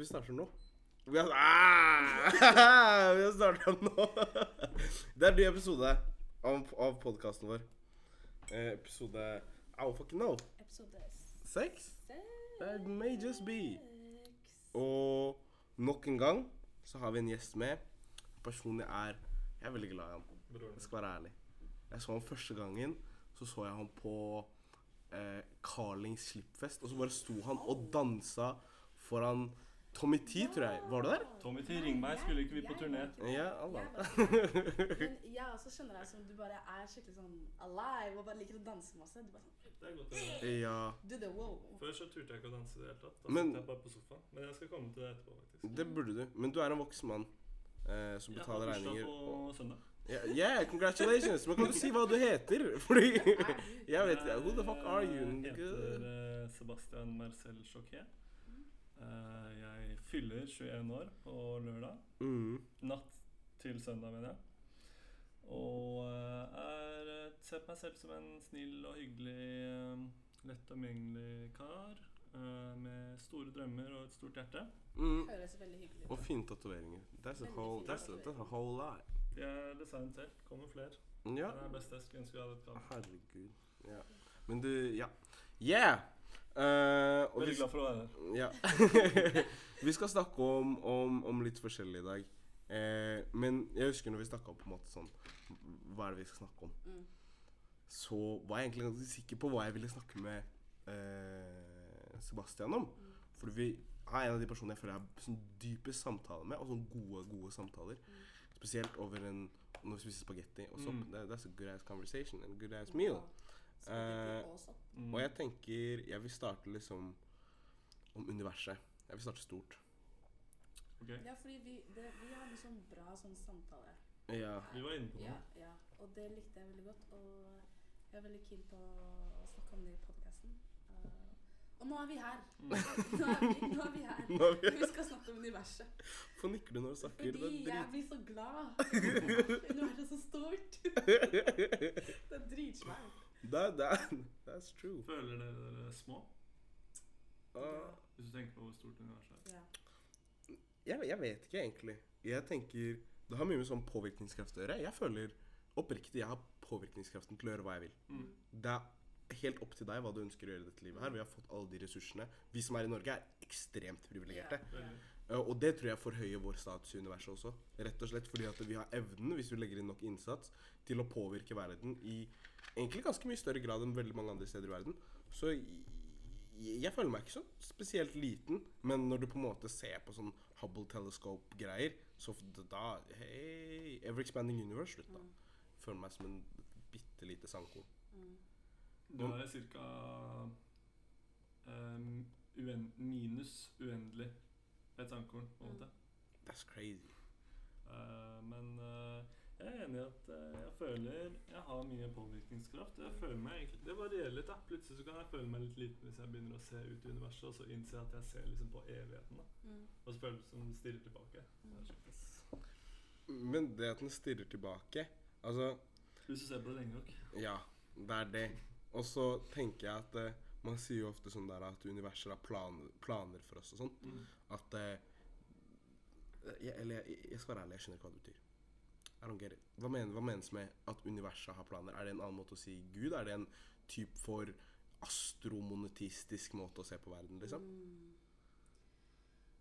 Vi starter nå. Vi har, ah! vi har starta nå. Det er en ny episode av, av podkasten vår. Eh, episode I fucking know. Episode Seks? That may just be. Og nok en gang så har vi en gjest med. Personlig er Jeg er veldig glad i han. Jeg skal være ærlig. Jeg så han første gangen. Så så jeg han på eh, Carlings slippfest. Og så bare sto han og dansa foran Tommy T, tror jeg. Var du der? Tommy T, ring meg. Skulle ikke vi på turné? Ja, Allah. Men jeg også skjønner deg som du bare er skikkelig sånn alive og bare liker å danse masse. Du bare sånn Det er godt å høre. Ja. Do the wow. Før så turte jeg ikke å danse i det hele tatt. Da Men- jeg bare på sofaen. Men jeg skal komme til det etterpå, faktisk. Det burde du. Men du er en voksen mann eh, som Jeg har betaler bursdag på søndag. Yeah, yeah, congratulations! Men kan du si hva du heter? Fordi du? Jeg vet ikke. Who the fuck are you? Jeg heter eh, Sebastian Marcel Choquet. Eh, jeg fyller 21 år på lørdag. Mm. Natt til søndag, mener jeg. Og eh, er, eh, ser på meg selv som en snill og hyggelig, eh, lett omgjengelig kar. eh, med store drømmer og et stort hjerte. Mm. Høres veldig hyggelig ut. Og fine tatoveringer. That's whole, that's a, that's a whole lot. Det er designet selv. Kommer flere. Ja. Det er det beste jeg skulle ønske jeg hadde et kamera. Herregud. Ja. Men du Ja. Yeah! Eh, og Veldig glad for å være her. ja. vi skal snakke om, om, om litt forskjellig i dag. Uh, men jeg husker når vi snakka om på en måte sånn Hva er det vi skal snakke om? Mm. Så var jeg egentlig ganske sikker på hva jeg ville snakke med uh, Sebastian om. Mm. For vi er en av de personene jeg føler jeg har sånn dype samtaler med, og sånn gode, gode samtaler. Mm. Spesielt over en når vi spiser spagetti og sopp. Mm. That- That's a good ass conversation and a good ass meal. Spaghetti Eh. Mm. Og jeg tenker Jeg vil starte liksom om universet. Jeg vil starte stort. Okay. Ja, fordi vi, det, vi har en sånn bra sånn samtale. Ja. Vi var inne på Ja, det. ja, og det likte jeg veldig godt. Og jeg er veldig keen på å snakke om det i podkasten. og nå er vi her. Mm. Nå er vi, nå er vi her. Er vi Vi skal snakke om universet. Hvorfor nikker du når du snakker? Det Fordi jeg blir så glad. Universet er så stort. Det er dritsvært. That, that, that's true. Føler dere dere små? Uh, Hvis du tenker på hvor stort universet er. Ja. jeg, jeg vet ikke egentlig. Jeg tenker Det har mye med sånn påvirkningskraft å gjøre. Jeg føler oppriktig jeg har påvirkningskraften til å gjøre hva jeg vil. Mm. Det er helt opp til deg hva du ønsker å gjøre i dette livet her. Vi har fått alle de ressursene. Vi som er i Norge, er ekstremt privilegerte. Veldig. Uh, Og det tror jeg forhøyer vår status i universet også. Rett og slett fordi at vi har evnen, hvis vi legger inn nok innsats, til å påvirke verden i egentlig ganske mye større grad enn veldig mange andre steder i verden. Så jeg, føler meg ikke så spesielt liten, men når du på en måte ser på sånn Hubble Telescope-greier, så da Hei, Ever Expanding Universe, slutt, da. Føler meg som en bitte lite sandkorn. Mm. Du er ca. Um, uen minus uendelig et sandkorn, på en Mm. måte. That's crazy. Uh, men uh, jeg er enig i at uh, jeg føler jeg har mye påvirkningskraft. Jeg føler meg egentlig, Det varierer litt. da. Plutselig så kan jeg føle meg litt liten hvis jeg begynner å se ut i universet, og så innser jeg at jeg ser liksom på evigheten. da. Mm. Og så føler jeg som stirrer tilbake. Det er sånn. Men det at den stirrer tilbake Altså Hvis du ser på det lenge nok. Ja, det er det. Og så tenker jeg at man sier jo ofte sånn der at universet har planer, planer for oss og sånn. Mm. At eh, jeg, Eller jeg, jeg skal være ærlig, jeg skjønner ikke hva det betyr. I don't get it. Hva, mener, hva menes med at universet har planer? Er det en annen måte å si Gud? Er det en type for astromonetistisk måte å se på verden, liksom? Mm.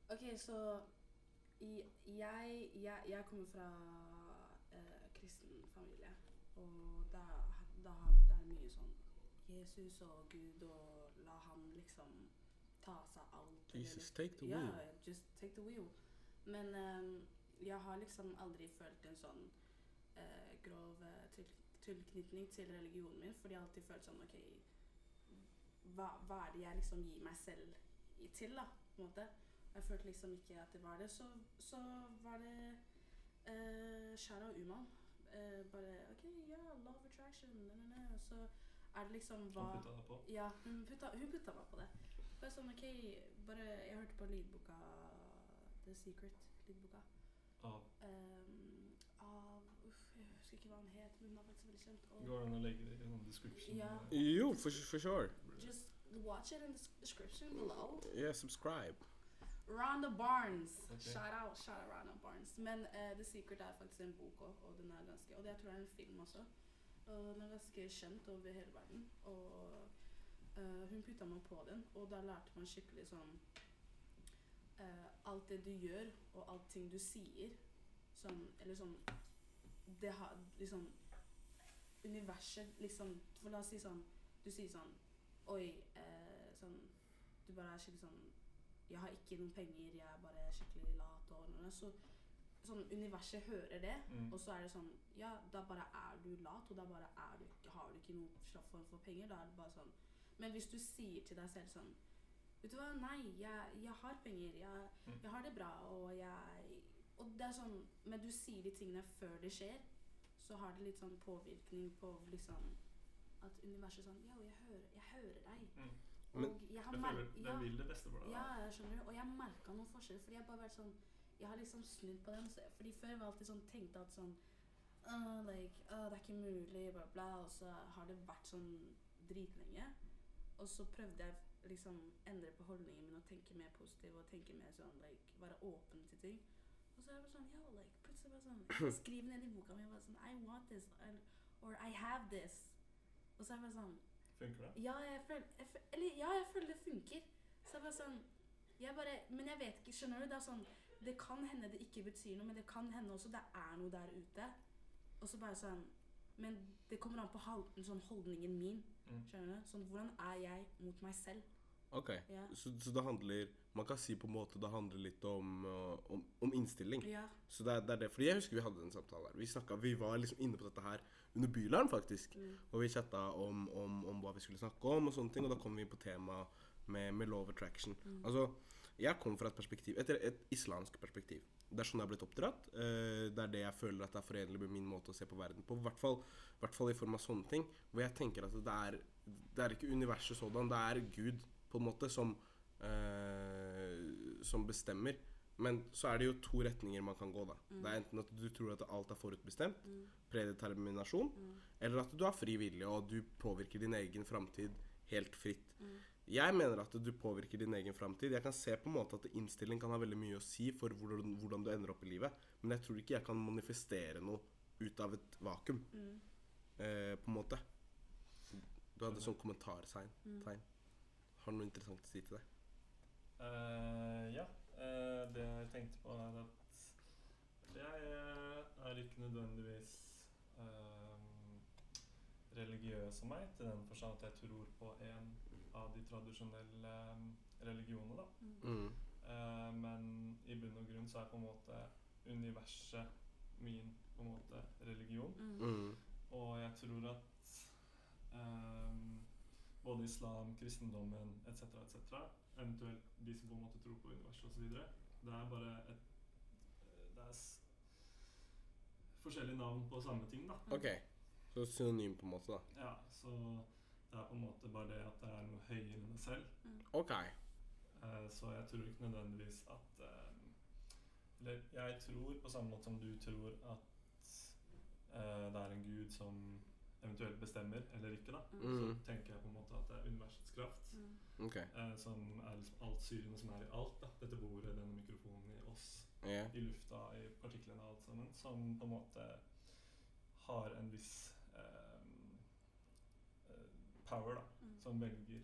OK, så jeg, jeg, jeg kommer fra eh, kristen familie, og da, da det er mye sånn Jesus og Gud, og la han liksom ta seg alt. Jesus, take the ja, wheel. just take the wheel. Men um, jeg har liksom aldri følt en sånn uh, grov eh, til, tilknytning til religionen min, fordi jeg har alltid følt sånn OK, hva, hva er det jeg liksom gir meg selv i, til, da? på en måte. Jeg følte liksom ikke at det var det. Så, så var det uh, Shara Uman. Uh, bare OK, ja, love attraction, ne, ne. Og så er det liksom hva Hun putta deg på. Ja, hun putta, hun putta meg på det. Bare sånn, OK, bare Jeg hørte på lydboka The Secret, lydboka. Av. ehm, av Uff, jeg husker ikke hva han het, men hun var faktisk veldig kjent. Og Går det an å legge det i noen description? Ja. Jo, for, for sure. just watch it in the description below. Yeah, subscribe. Rhonda Barnes. Okay. Shout out, shout out Rhonda Barnes. Men uh, The Secret er faktisk en bok òg, og den er ganske Og det jeg tror jeg er en film også. Og den er ganske kjent over hele verden. Og uh, hun putta meg på den, og da lærte man skikkelig sånn uh, Alt det du gjør, og allting du sier, sånn Eller sånn Det har liksom Universet liksom For la oss si sånn Du sier sånn Oi, uh, sånn Du bare er skikkelig sånn Jeg har ikke noen penger, jeg er bare skikkelig lat og noe. Så sånn universet hører det, Mm. og så er det sånn Ja, da bare er du lat, og da bare er du Har du ikke noen slags form for penger, da er det bare sånn Men hvis du sier til deg selv sånn Vet du hva, nei, jeg, jeg har penger, jeg, Mm. jeg har det bra, og jeg Og det er sånn Men du sier de tingene før det skjer, så har det litt sånn påvirkning på liksom At universet er sånn Ja, jeg hører, jeg hører deg. Mm. Og jeg har merka den vil det beste for deg. ja, jeg skjønner. Og jeg merka noen forskjeller. Fordi jeg bare vært sånn Jeg har liksom snudd på den. Så, fordi før var jeg alltid sånn tenkte at sånn uh, like, uh, Det er ikke mulig, bla, bla. Og så har det vært sånn dritlenge. Og så prøvde jeg liksom endre på holdningen min og tenke mer positiv og tenke mer sånn like Være åpen til ting. Og så er jeg bare sånn yo, like plutselig bare sånn Skriv ned i boka mi bare sånn I want this. Or I have this. Og så er jeg bare sånn Funker det? ja, jeg føler, jeg Eller ja, jeg føler det funker. Så jeg bare sånn jeg bare, Men jeg vet ikke, skjønner du? Det er sånn Det kan hende det ikke betyr noe, men det kan hende også det er noe der ute. Og så bare sånn Men det kommer an på sånn holdningen min. Mm. Skjønner du? Sånn, Hvordan er jeg mot meg selv? Ok, Ja. så, så det handler Man kan si på en måte det handler litt om, uh, om, om innstilling. Ja. Så det er, det er det. Fordi jeg husker vi hadde en samtale her. Vi, snakket, vi var liksom inne på dette her under Bylarm, faktisk. Mm. Og vi chatta om, om, om hva vi skulle snakke om, og sånne ting. Og da kom vi inn på temaet med, med love attraction. Mm. Altså, jeg kom fra et perspektiv, et, et islamsk perspektiv. Det er sånn jeg har blitt oppdratt. Eh, det er det jeg føler at det er forenlig med min måte å se på verden på. I hvert fall, i form av sånne ting. Hvor jeg tenker at det er, det er ikke universet sådan, det er Gud på en måte som, eh, som bestemmer. Men så er det jo to retninger man kan gå, da. Mm. Det er enten at du tror at alt er forutbestemt, Mm. predeterminasjon, Mm. eller at du har fri vilje og du påvirker din egen framtid helt fritt. Mm. Jeg mener at du påvirker din egen framtid. Jeg kan se på en måte at innstilling kan ha veldig mye å si for hvordan, hvordan du ender opp i livet, men jeg tror ikke jeg kan manifestere noe ut av et vakuum, Mm. eh, på en måte. Du hadde sånn kommentartegn. Mm. tegn. Har du noe interessant å si til deg? Uh, ja. Uh, det jeg tenkte på, er at jeg eh, er ikke nødvendigvis eh, religiøs av meg, til den forstand at jeg tror på en av de tradisjonelle eh, religionene. da. Mm. Uh, men i bunn og grunn så er på en måte universet min på en måte religion. Mm. Mm. Og jeg tror at um, både islam, kristendommen etc., etc., eventuelt de som på en måte tror på universet osv., det er bare et Det er s forskjellige navn på samme ting, da. OK. Så synonym, på en måte, da. Ja, så det er på en måte bare det at det er noe høyere enn deg selv. OK. Eh, så jeg tror ikke nødvendigvis at ehm, Eller jeg tror, på samme måte som du tror at eh, det er en gud som eventuelt bestemmer eller ikke, da, Mm. så tenker jeg på en måte at det er universets kraft. Mm. OK. Eh, som er liksom alt syrende som er i alt. da. Dette bordet, denne mikrofonen, i oss, Yeah. i lufta, i partiklene og alt sammen. Som på en måte har en viss eh, power, da. Mm. Som velger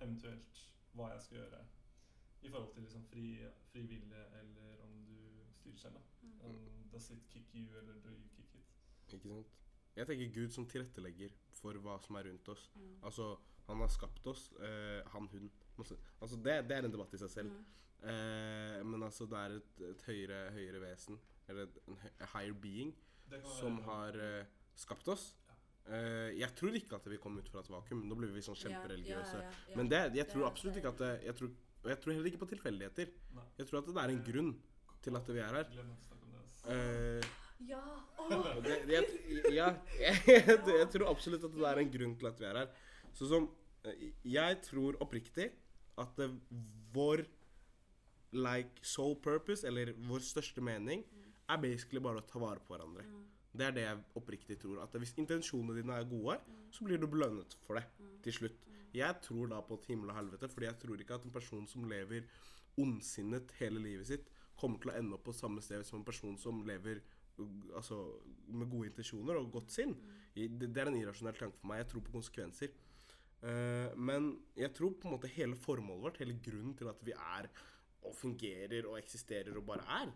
eventuelt hva jeg skal gjøre i forhold til liksom fri, fri vilje, eller om du styrer selv. da. Mm. Um, does it kick you, eller do you kick it? Ikke sant? Jeg tenker Gud som tilrettelegger for hva som er rundt oss. Mm. Altså, han har skapt oss. Eh, han, hun. Altså, altså det, det er en debatt i seg selv. Mm. Eh, men altså, det er et, et høyere, høyere vesen, eller et, en higher being, som være- har eh, skapt oss. Eh, jeg tror ikke at vi kom ut fra et vakuum. Nå blir vi sånn kjempereligiøse. ja, ja, ja. Men det, jeg tror absolutt ikke at det, jeg tror, Og jeg tror heller ikke på tilfeldigheter. Jeg tror at det er en grunn til at vi er her. Uh. Eh, Ja! Åh! det, det, jeg, ja, jeg, jeg tror absolutt at det er en grunn til at vi er her. Så som eh, Jeg tror oppriktig at det, vår like sole purpose, eller vår største mening, er basically bare å ta vare på hverandre. Mm. Det er det jeg oppriktig tror. At hvis intensjonene dine er gode, så blir du belønnet for det til slutt. Jeg tror da på et himmel og helvete, fordi jeg tror ikke at en person som lever ondsinnet hele livet sitt, kommer til å ende opp på samme sted som en person som lever altså, med gode intensjoner og godt sinn. I- Det, det er en irrasjonell tanke for meg. Jeg tror på konsekvenser. Uh, men jeg tror på en måte hele formålet vårt, hele grunnen til at vi er og fungerer og eksisterer og bare er,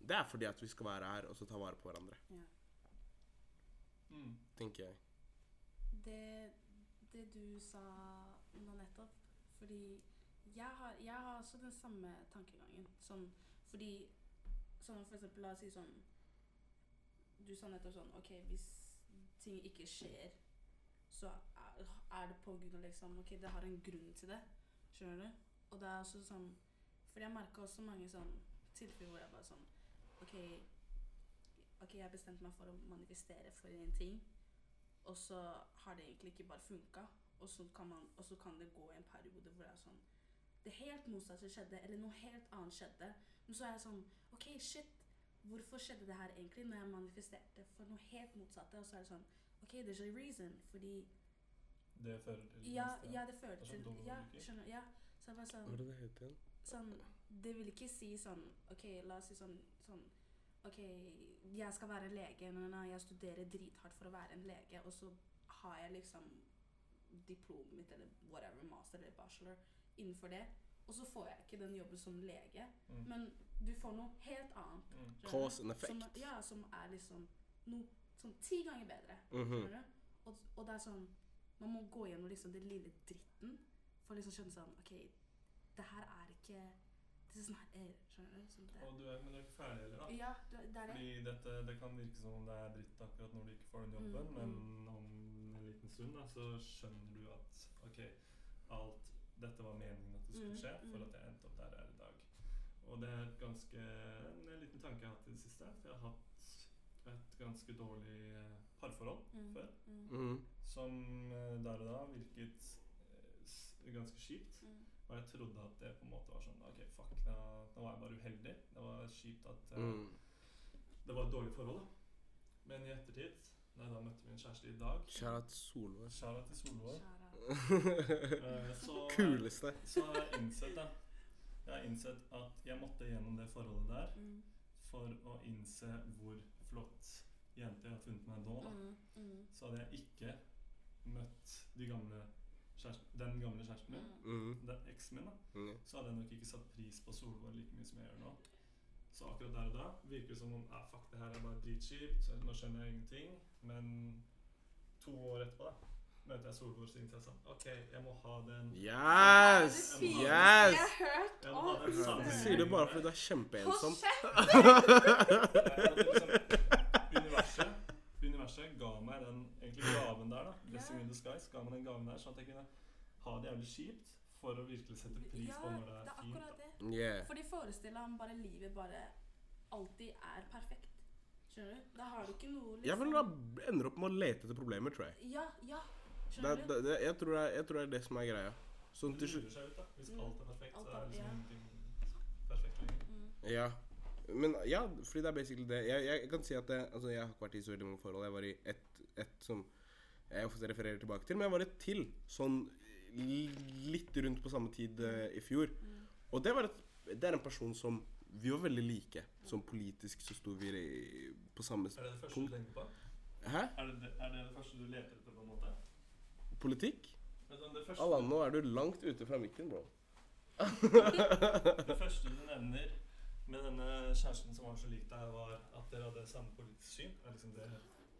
det er fordi at vi skal være her og så ta vare på hverandre. Ja. Mm. Tenker jeg. Det, det du sa nå nettopp Fordi jeg har, jeg har også den samme tankegangen. Sånn, fordi sånn for eksempel, la oss si sånn Du sa nettopp sånn OK, hvis ting ikke skjer, så er, er det på grunn av liksom OK, det har en grunn til det. Skjønner du? Og det er også sånn Fordi jeg merka også mange sånn tilfeller hvor jeg bare sånn OK, okay jeg bestemte meg for å manifestere for en ting. Og så har det egentlig ikke bare funka. Og så kan, man, og så kan det gå en periode hvor det er sånn Det helt motsatte skjedde, eller noe helt annet skjedde. Men så er jeg sånn OK, shit. Hvorfor skjedde det her egentlig når jeg manifesterte for noe helt motsatte? Og så er det sånn OK, there's a reason. Fordi Det fører til Ja, neste. ja det fører Det er sånn til Ja, skjønner Ja. Så jeg bare Hva sånn er det det heter igjen? sånn Det vil ikke si sånn OK, la oss si sånn, sånn OK, jeg skal være lege. Nei, jeg studerer drithardt for å være en lege, og så har jeg liksom diplomet mitt eller whatever, master eller bachelor innenfor det. Og så får jeg ikke den jobben som lege, Mm. men du får noe helt annet. Mm. Cause and effect. Som, ja, som er liksom noe sånn ti ganger bedre. Mm -hmm. du? Og, og det er sånn Man må gå gjennom liksom den lille dritten for å liksom skjønne sånn OK, det her er ikke Det er sånn her er, skjønner du? Sånn det, Og du er, men du er ikke ferdig heller, da. ja, det, det er det. Fordi dette, det kan virke som om det er dritt akkurat når du ikke får den jobben, Mm, men om en liten stund da, så skjønner du at ok, alt dette var meningen at det skulle Mm, skje for mm. at jeg endte opp der jeg er i dag. Og det er et ganske, en liten tanke jeg har hatt i det siste, for jeg har hatt et ganske dårlig eh, parforhold Mm, før, mm, Mhm. som eh, der og da virket eh, s- ganske kjipt. mm, Og jeg trodde at det på en måte var sånn Ok, fuck, da, da var jeg bare uheldig. Det var kjipt at eh, Mm. det var et dårlig forhold. da. Men i ettertid, da jeg da møtte min kjæreste i dag Kjære til Solvår. Kjære til Solvår. Eh, Kuleste. så har jeg innsett da Jeg har innsett at jeg måtte gjennom det forholdet der Mm, for å innse hvor flott jente jeg har funnet meg nå. da. mm, mm, Så hadde jeg ikke møtt de gamle den gamle kjæresten min, mm. Mhm. den eksen min, da, mm. så hadde jeg nok ikke satt pris på Solvår like mye som jeg gjør nå. Så akkurat der og da virker det som om ah, fuck, det her er bare dritkjipt. Nå skjønner jeg ingenting. Men to år etterpå da, møter jeg Solvår, så interesse. sånn OK, jeg må ha den Yes! Det Yes! Jeg har hørt om. den Det sammenhengen sier det bare fordi du er Hold kjempeensom. kjeft! Universet ga meg den egentlig gaven der, da. Blessing in disguise. Ga meg den gaven der, sånn at jeg kunne ha det jævlig kjipt for å virkelig sette pris Ja, på når det er, det er fint. akkurat Da. det. Yeah. Fordi de forestiller ham bare livet bare alltid er perfekt. Skjønner du? Da har du ikke noe liksom Ja, for da ender opp med å lete etter problemer, tror jeg. Ja, ja. Skjønner er- du? det, det, jeg, tror det er, jeg tror det er det som er greia. Sånn Det til slutt. Hvis Mm. alt er perfekt, Alt så er- er liksom ja. ingenting perfekt lenger. Mm. Ja. Men ja, fordi det er basically det. Jeg, jeg kan si at det, altså, jeg har ikke vært i så veldig mange forhold. Jeg var i ett et som jeg ofte refererer tilbake til, men jeg var i et til sånn litt rundt på samme tid uh, i fjor. Mm. Og det, var et, det er en person som Vi var veldig like. Sånn politisk så sto vi i, på samme punkt. Er det det første punkt. du tenker på? Hæ? Er det er det det første du leter etter, på en måte? Politikk? Sånn, første, Allan, nå er du langt ute fra mikken, bro. det første du nevner med denne kjæresten som var så lik deg, var at dere hadde samme politisk syn? Er liksom det,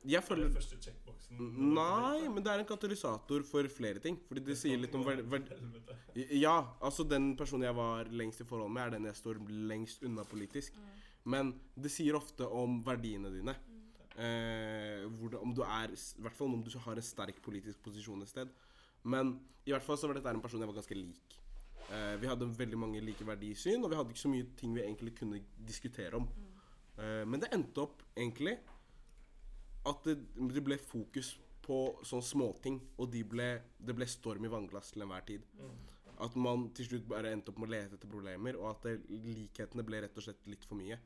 Jeg er føler det første checkboxen? Nei, men det er en katalysator for flere ting. Fordi det sier litt om verd... verd ja, altså den personen jeg var lengst i forhold med, er den jeg står lengst unna politisk. Mm. Men det sier ofte om verdiene dine. Mm. Eh, det, om du er, I hvert fall om du har en sterk politisk posisjon et sted. Men i hvert fall så var dette en person jeg var ganske lik. Eh, vi hadde veldig mange like verdisyn, og vi hadde ikke så mye ting vi egentlig kunne diskutere om. Eh, men det endte opp egentlig at det, ble fokus på sånne småting, og de ble, det ble storm i vannglass til enhver tid. At man til slutt bare endte opp med å lete etter problemer, og at likhetene ble rett og slett litt for mye.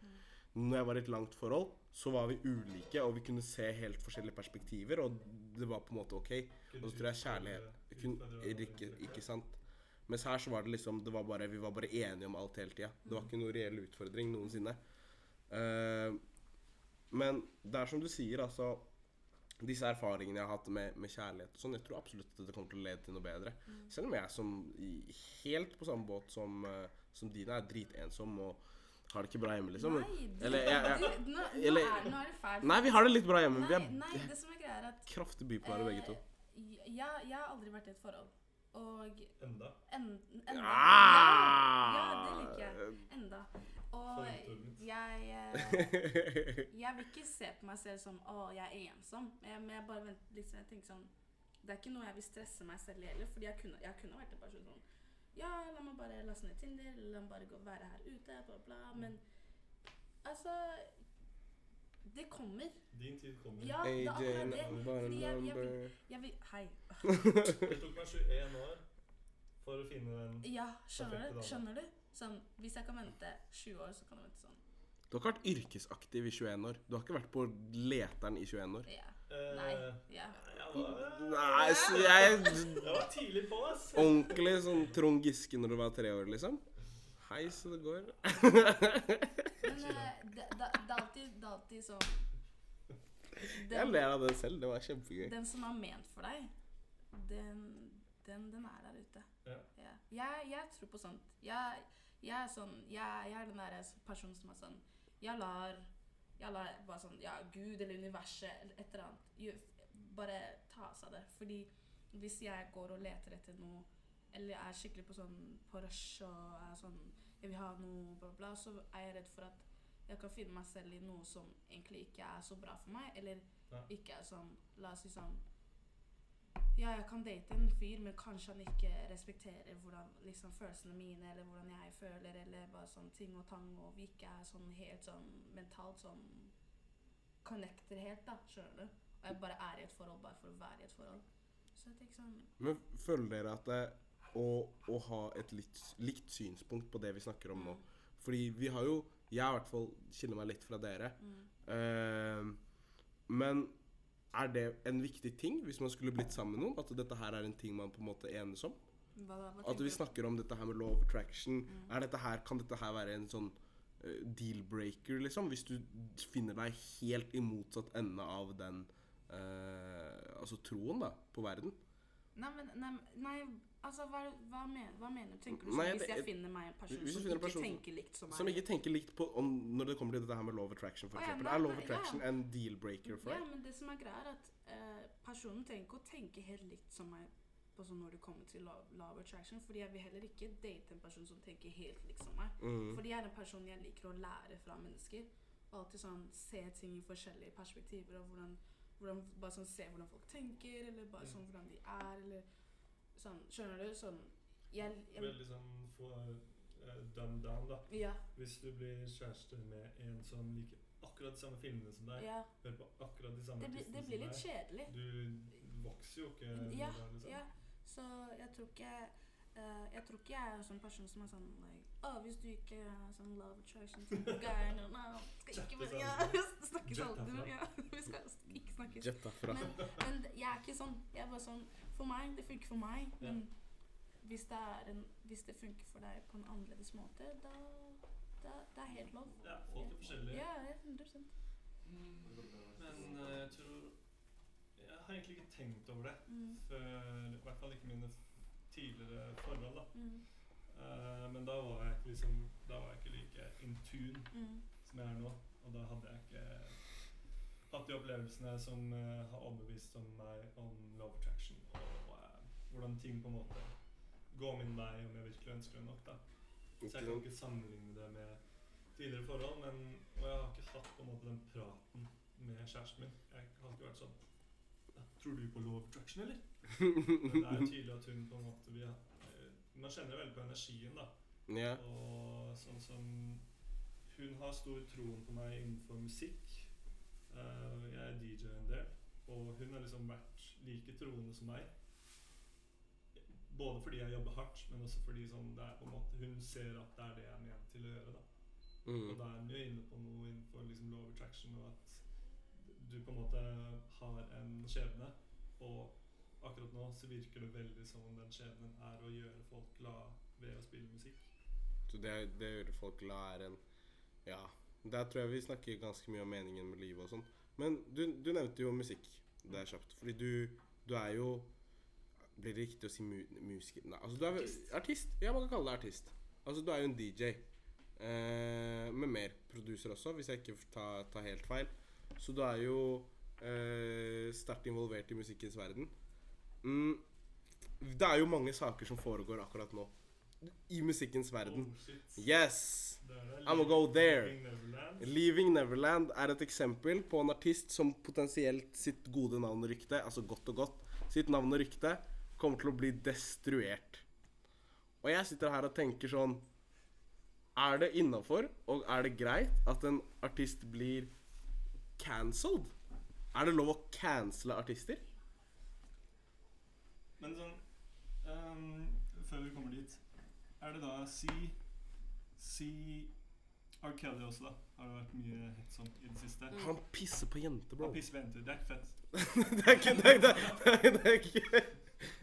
Når jeg var i et langt forhold, så var vi ulike, og vi kunne se helt forskjellige perspektiver, og det var på en måte OK. Og så tror jeg kjærlighet kunne, ikke, ikke sant? Mens her så var det liksom det var bare, Vi var bare enige om alt hele tida. Det var ikke noe reell utfordring noensinne. Uh, men det er som du sier, altså Disse erfaringene jeg har hatt med, med kjærlighet sånn, jeg tror absolutt at det kommer til å lede til noe bedre. Selv om jeg som helt på samme båt som, eh, som dine er dritensom og har det ikke bra hjemme, liksom. Nei, du, eller, jeg, jeg, du, nå, nå, eller- er, nå er det fælt. Nei, vi har det litt bra hjemme. Vi Nei, er nei, det som er greia er at kraftig bipolare begge to. eh, jeg, jeg har aldri vært i et forhold. Og Enda. en, enda ja, ja, det liker jeg. Enda. Og jeg eh, Jeg vil ikke se på meg selv som å, jeg er ensom. Jeg, men jeg bare venter, liksom, jeg tenker sånn Det er ikke noe jeg vil stresse meg selv i heller. Fordi jeg kunne, jeg kunne vært en person sånn Ja, la meg bare laste ned Tinder. La meg bare gå være her ute. Bla, bla. Men altså Det kommer. Din tid kommer. Ja, det er AJ, akkurat det. Fordi jeg, jeg, vil, jeg vil Hei. Det tok meg 21 år for å finne den Ja, skjønner Perfekte du? Skjønner du? Sånn, hvis jeg kan vente 20 år, så kan jeg vente sånn. Du har ikke vært yrkesaktiv i 21 år. Du har ikke vært på leteren i 21 år. Ja. eh, Nei. Ja. Nei, så jeg jeg var tidlig på, ass. Ordentlig sånn Trond Giske når du var tre år, liksom. Hei, så det går. Men eh, det, det, det, er alltid, det er alltid sånn Jeg den, ler av det selv. Det var kjempegøy. den som er ment for deg, den, den, den er der ute. Ja. Ja. Jeg, jeg tror på sånt. Jeg, jeg er sånn Jeg, jeg er den der personen som er sånn Jeg lar Jeg lar bare sånn Ja, Gud eller universet eller et eller annet bare ta seg av det. Fordi hvis jeg går og leter etter noe, eller er skikkelig på sånn på rush og er sånn Jeg vil ha noe, bla, bla, så er jeg redd for at jeg kan finne meg selv i noe som egentlig ikke er så bra for meg, eller Ja. ikke er sånn La oss si sånn ja, jeg kan date en fyr, men kanskje han ikke respekterer hvordan liksom, følelsene mine, eller hvordan jeg føler, eller bare sånn ting og tang, og vi ikke er sånn helt sånn mentalt sånn Connecter helt, da, skjønner du? Og jeg bare er i et forhold bare for å være i et forhold. Så jeg tenker sånn Men føler dere at å, å ha et litt, likt synspunkt på det vi snakker om nå Fordi vi har jo Jeg i hvert fall skiller meg litt fra dere. mm, Uh, men er det en viktig ting hvis man skulle blitt sammen med noen? At dette her er en ting man på en måte enes om? hva, hva At vi snakker om dette her med law of attraction. Mm. Er dette her, kan dette her være en sånn uh, deal-breaker, liksom? Hvis du finner deg helt i motsatt ende av den uh, Altså troen, da, på verden. Nei, men nei, nei altså, hva, hva, mener, hva mener du? Tenker du Nei, sånn hvis det- jeg finner meg en person som ikke person tenker likt som meg? Som ikke tenker likt på om, når det kommer til dette her med love attraction, Å, ja, Er ja, attraction ja. en deal-breaker for Ja, men det som er greia, er at eh, personen trenger ikke å tenke helt likt som meg på sånn når det kommer til love, love, attraction, fordi jeg vil heller ikke date en person som tenker helt likt som meg. Mm. Fordi jeg er en person jeg liker å lære fra mennesker. Og alltid sånn se ting i forskjellige perspektiver, og hvordan, hvordan bare sånn se hvordan folk tenker, eller bare sånn hvordan de er, eller sånn, skjønner du? Sånn, jeg, jeg Veldig sånn for uh, dumb down, da. ja, Hvis du blir kjæreste med en som liker akkurat de samme filmene som deg, ja. hører på akkurat de samme Det, som artistene det blir litt deg, kjedelig. du vokser jo ikke Ja, der, liksom. ja. Så jeg tror ikke uh, Jeg tror ikke jeg er en sånn person som er sånn like, Å, hvis du ikke er sånn love attraction type guy no, no, skal ikke Chatte ja, sammen. snakkes aldri ja, Vi skal ikke snakkes. Men, men jeg er ikke sånn. Jeg er bare sånn For meg, det funker for meg. Men hvis det, er en, hvis det funker for deg på en annerledes måte, da da, det er helt lov. Ja, folk er forskjellige. Ja, ja, 100 Men eh, jeg tror Jeg har egentlig ikke tenkt over det mm, før I hvert fall ikke mine tidligere forhold, da. Eh, men da var jeg ikke liksom Da var jeg ikke like in tune mm, som jeg er nå. Og da hadde jeg ikke hatt de opplevelsene som uh, har overbevist om meg om love attraction, og uh, hvordan ting på en måte går min vei om jeg virkelig ønsker det nok. da. Så jeg kan ikke sammenligne det med tidligere forhold, men, og jeg har ikke hatt på en måte den praten med kjæresten min. Jeg har ikke vært sånn Tror du på love attraction, eller? Men det er jo tydelig at hun på en måte vi har, Man kjenner veldig på energien, da. Ja. Og sånn som Hun har stor troen på meg innenfor musikk. Uh, jeg er DJ en del, og hun har liksom vært like troende som meg. Både fordi jeg jobber hardt, men også fordi sånn, måte hun ser at det er det jeg er ment til å gjøre. da. Og Mm. da er hun jo inne på noe innenfor liksom of attraction, og at du på en måte har en skjebne, og akkurat nå så virker det veldig som om den skjebnen er å gjøre folk glad ved å spille musikk. Så det, det gjør folk glad er en Ja. Der tror jeg vi snakker ganske mye om meningen med livet og sånn. Men du, du nevnte jo musikk. Det er kjapt. Fordi du, du er jo Blir det riktig å si mu musiker? Nei, altså du er Artist. artist. Ja, man kan kalle deg artist. Altså du er jo en DJ. Eh, med mer producer også, hvis jeg ikke tar, tar helt feil. Så du er jo eh, sterkt involvert i musikkens verden. Mm, det er jo mange saker som foregår akkurat nå. I musikkens verden. Oh. Yes! I'm gonna go there. Neverland. Leaving Neverland er et eksempel på en artist som potensielt sitt gode navn og rykte, altså godt og godt, sitt navn og rykte kommer til å bli destruert. Og jeg sitter her og tenker sånn Er det innafor og er det greit at en artist blir cancelled? Er det lov å cancele artister? Men sånn um, Før vi kommer dit Er det da Si Si. Kelly også, da. Har det vært mye hets om i det siste. Mm. Han pisser på jenter, bro. Han pisser på jenter. Det er ikke fett. det er ikke det, det, det, det er ikke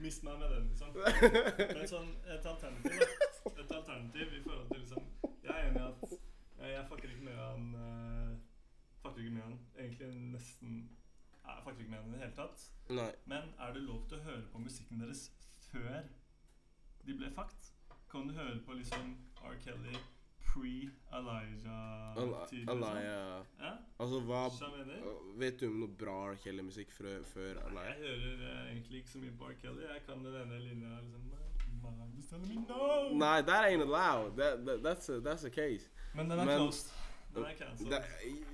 Mist meg med den, liksom. Men sånn et alternativ, da. Et alternativ i forhold til liksom Jeg er enig i at jeg, jeg fucker ikke med han uh, Fucker ikke med han. Egentlig nesten Jeg faktisk ikke med han i det hele tatt. Nei. Men er det lov til å høre på musikken deres før de ble fucked? Kan du høre på liksom R. Kelly pre-Elijah-tid? liksom? Alaya Ja? Altså, hva? Vet du om noe bra R. Kelly-musikk før, før Alaya? Jeg hører eh, egentlig ikke så mye på R. Kelly. Jeg kan den ene linja liksom no. Nei, that ain't allowed. That, that, that's, a, that's a case. Men den er Men- closed. Den er cancelled.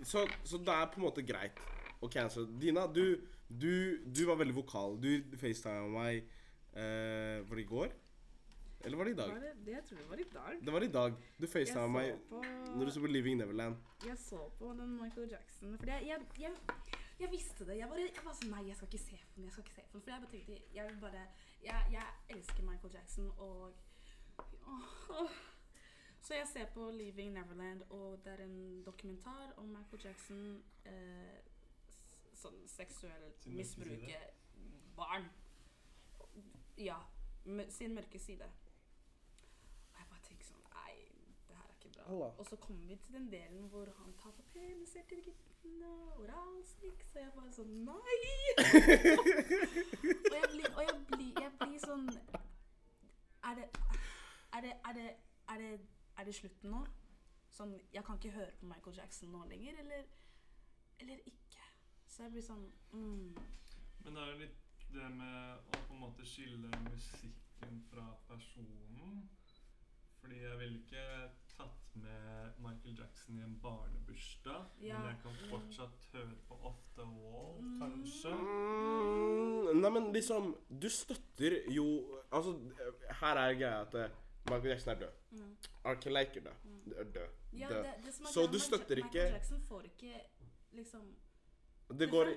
Så, så det er på en måte greit å cancel. Dina, du, du, du var veldig vokal. Du facetima meg eh, Var det i går? Eller var det i dag? Var det, det, jeg tror det var i dag. Det var i dag. Du facetima meg på, når du så på Living Neverland. jeg så på den Michael Jackson. For jeg, jeg, jeg, jeg visste det. Jeg var, jeg var sånn Nei, jeg skal ikke se på den. Jeg skal ikke se på den. For jeg bare tenkte Jeg vil bare Jeg, elsker Michael Jackson, og åh, åh. Så jeg ser på Leaving Neverland, og det er en dokumentar om Michael Jackson eh, sånn seksuelt misbruke barn. Ja. Sin mørke side. Og jeg bare tenker sånn Nei, det her er ikke bra. Allah. Og så kommer vi til den delen hvor han tar på peniser til guttene, oralsex, og jeg bare sånn Nei! og jeg blir, og jeg blir, jeg blir sånn Er det Er det Er det, er det, er det slutten nå? Sånn Jeg kan ikke høre på Michael Jackson nå lenger, eller Eller ikke? Så jeg blir sånn mm. Men det er jo litt det med å på en måte skille musikken fra personen. Fordi jeg ville ikke tatt med Michael Jackson i en barnebursdag. Ja. Men jeg kan fortsatt høre på Off the Wall, Mm. kanskje. Mm, nei, men liksom Du støtter jo Altså, her er greia at eh, Michael Jackson er død. Mm. R. Kelly er død. Er død. Ja, Død. det, det som er Så du Michael- støtter Michael ikke- Jackson får ikke liksom Det går,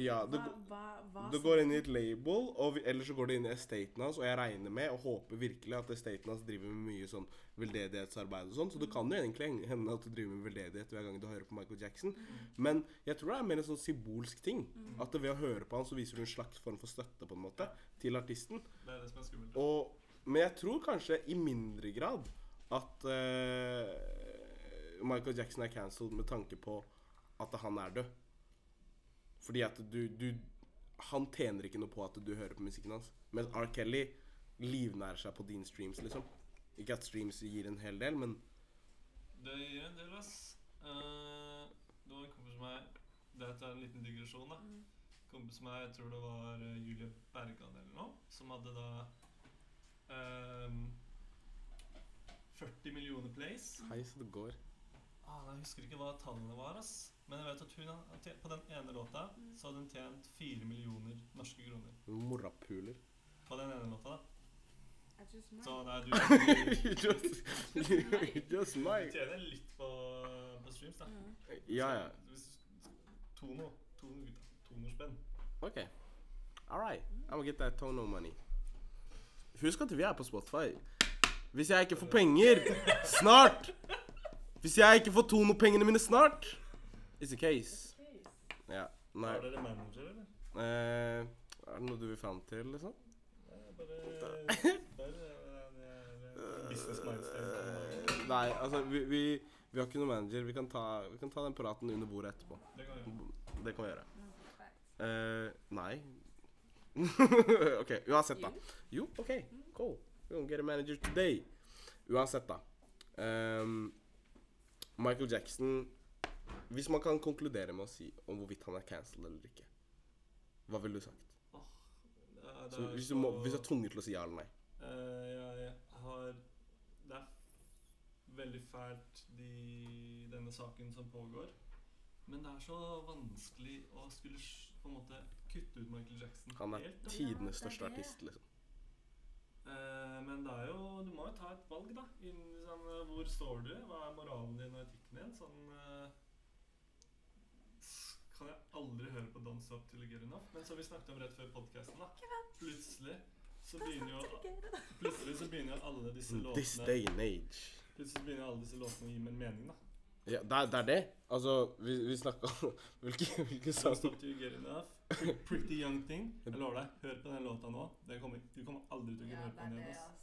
ja, det hva, hva, hva det går inn i et label, og vi, eller så går det inn i estaten hans. Og jeg regner med og håper virkelig at estaten hans driver med mye sånn veldedighetsarbeid og sånn. Så det kan jo egentlig hende at du driver med veldedighet hver gang du hører på Michael Jackson. Men jeg tror det er mer en sånn symbolsk ting. Mm. At ved å høre på han, så viser du en slags form for støtte, på en måte, til artisten. Det er det som er skummelt. Og, men jeg tror kanskje i mindre grad at uh, Michael Jackson er cancelled med tanke på at han er død. Fordi at du, du Han tjener ikke noe på at du hører på musikken hans. Mens R. Kelly livnærer seg på dine streams, liksom. Ikke at streams gir en hel del, men Det gir en del, ass. Uh, det var en kompis som meg Dette er en liten digresjon, da. Mm. kompis som jeg tror det var eh, Julie Bergan eller noe, som hadde da ehm, 40 millioner plays. hei så det går. Ah, jeg husker ikke hva tallene var, ass. Men jeg vet at hun har tjent, på den ene låta Mm. så hadde hun tjent 4 millioner norske kroner. Morapuler. På den ene låta, da. Så det er du, you just, you just du tjener litt på, på streams, da. Mm. Ja, ja. Tono. Tono, Tonospenn. Ok. All right. I'm gonna get that Tono money. Husk at vi er på Spotify. Hvis jeg ikke får penger snart Hvis jeg ikke får Tono-pengene mine snart It's a case. Ja. Nei. Har dere manager, eller? Eh, Er det noe du vil fram til, liksom? Det er bare, bare det business mindset. Nei, altså, vi, vi, vi har ikke noen manager. Vi kan, ta, vi kan ta den praten under bordet etterpå. Det kan vi gjøre. Det kan vi gjøre. Mm. Eh, nei. OK, uansett, da. Jo, OK, cool. We're gonna get a manager today. Uansett, da. Um, Michael Jackson Hvis man kan konkludere med å si om hvorvidt han er cancelled eller ikke, hva ville du sagt? Det er- det Så er hvis, du må, hvis du er tvunget til å si ja eller nei. Eh, jeg har Det er veldig fælt de, denne saken som pågår. Men det er så vanskelig å skulle på en måte kutte ut Michael Jackson Han er helt. tidenes største artist, liksom. Eh, men det er jo Du må jo ta et valg, da. Innen, sånn, hvor står du? Hva er moralen din og etikken din? Sånn eh, Kan jeg aldri høre på Don't Stop Till You Get Enough. Men som vi snakket om rett før podkasten, da. Plutselig så begynner jo Plutselig så begynner jo alle disse This låtene day and age. Plutselig så begynner alle disse låtene å gi meg en mening, da. Ja, det er, det er det. Altså, vi, vi snakka om Hvilke, hvilke Don't Stop Till You Get Enough. Pretty Young Thing. Jeg lover deg, hør på den låta nå. Den kommer, du kommer aldri til å Ja, kunne høre på den igjen. ass. ass.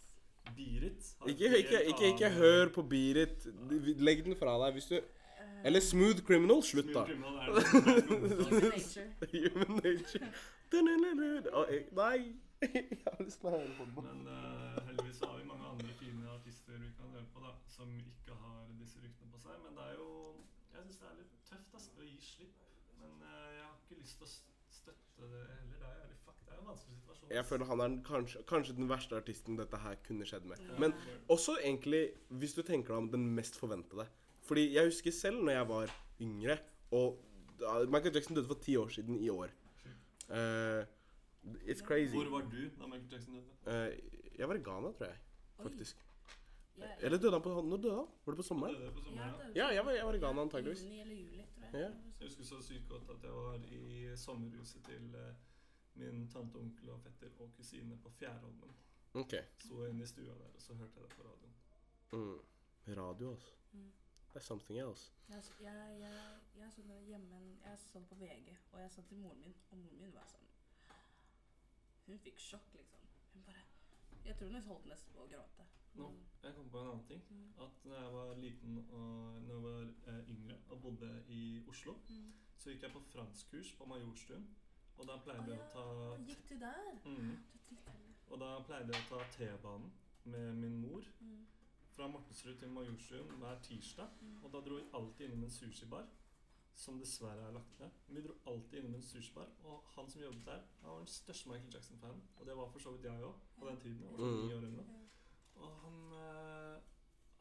It. ikke, ikke, ikke, ikke hør på Beat It. Legg den fra deg hvis du Eller Smooth Criminal. Slutt, da. Human nature. Human nature. Nei! Jeg har lyst til å høre på den. Men uh, heldigvis har vi mange andre fine artister vi kan høre på, da, som ikke har disse ryktene på seg. Men det er jo Jeg syns det er litt tøft ass, å gi slipp. Men uh, jeg har ikke lyst til å støtte det heller. Det er jævlig fuck. Det er en vanskelig situasjon. Jeg føler han er kanskje, kanskje den verste artisten dette her kunne skjedd med. Men også egentlig, hvis du tenker deg om, den mest forventede. Fordi jeg husker selv når jeg var yngre, og Michael Jackson døde for ti år siden i år. Uh, it's crazy. Hvor var du da Michael Jackson døde? Uh, jeg var i Ghana, tror jeg. Faktisk. Eller døde han på Når døde han? Var det på sommeren? Døde på Ja, sommeren, ja. Ja, jeg var, jeg var i Ghana antageligvis. Juni eller juli, tror jeg. Ja. Jeg husker så sykt godt at jeg var i sommerhuset til eh, min tante, onkel og fetter og kusine på Fjærholmen. Ok. Sto jeg inne i stua der, og så hørte jeg det på radioen. Mm. Radio, altså. Mm. Det er something else. Jeg, jeg, jeg, jeg det hjemme Jeg så det på VG, og jeg sa til moren min, og moren min var sånn Hun fikk sjokk, liksom. Hun bare Jeg tror hun holdt nesten på å gråte. Nå, Mm. jeg kom på en annen ting. Mm. At når jeg var liten og når jeg var eh, yngre og bodde i Oslo, Mm. så gikk jeg på franskkurs på Majorstuen. Og da pleide jeg å ta gikk du der? Mm. Du. Og da pleide jeg å ta T-banen med min mor Mm. Fra Mortensrud til Majorstuen hver tirsdag. Mm. Og da dro vi alltid innom en sushibar, som dessverre er lagt ned. Men vi dro alltid innom en sushibar, og han som jobbet der, han var den største Michael Jackson-fanen. Og det var for så vidt jeg òg, på den tiden. Jeg var sånn Mm. ni år eller Og han, eh,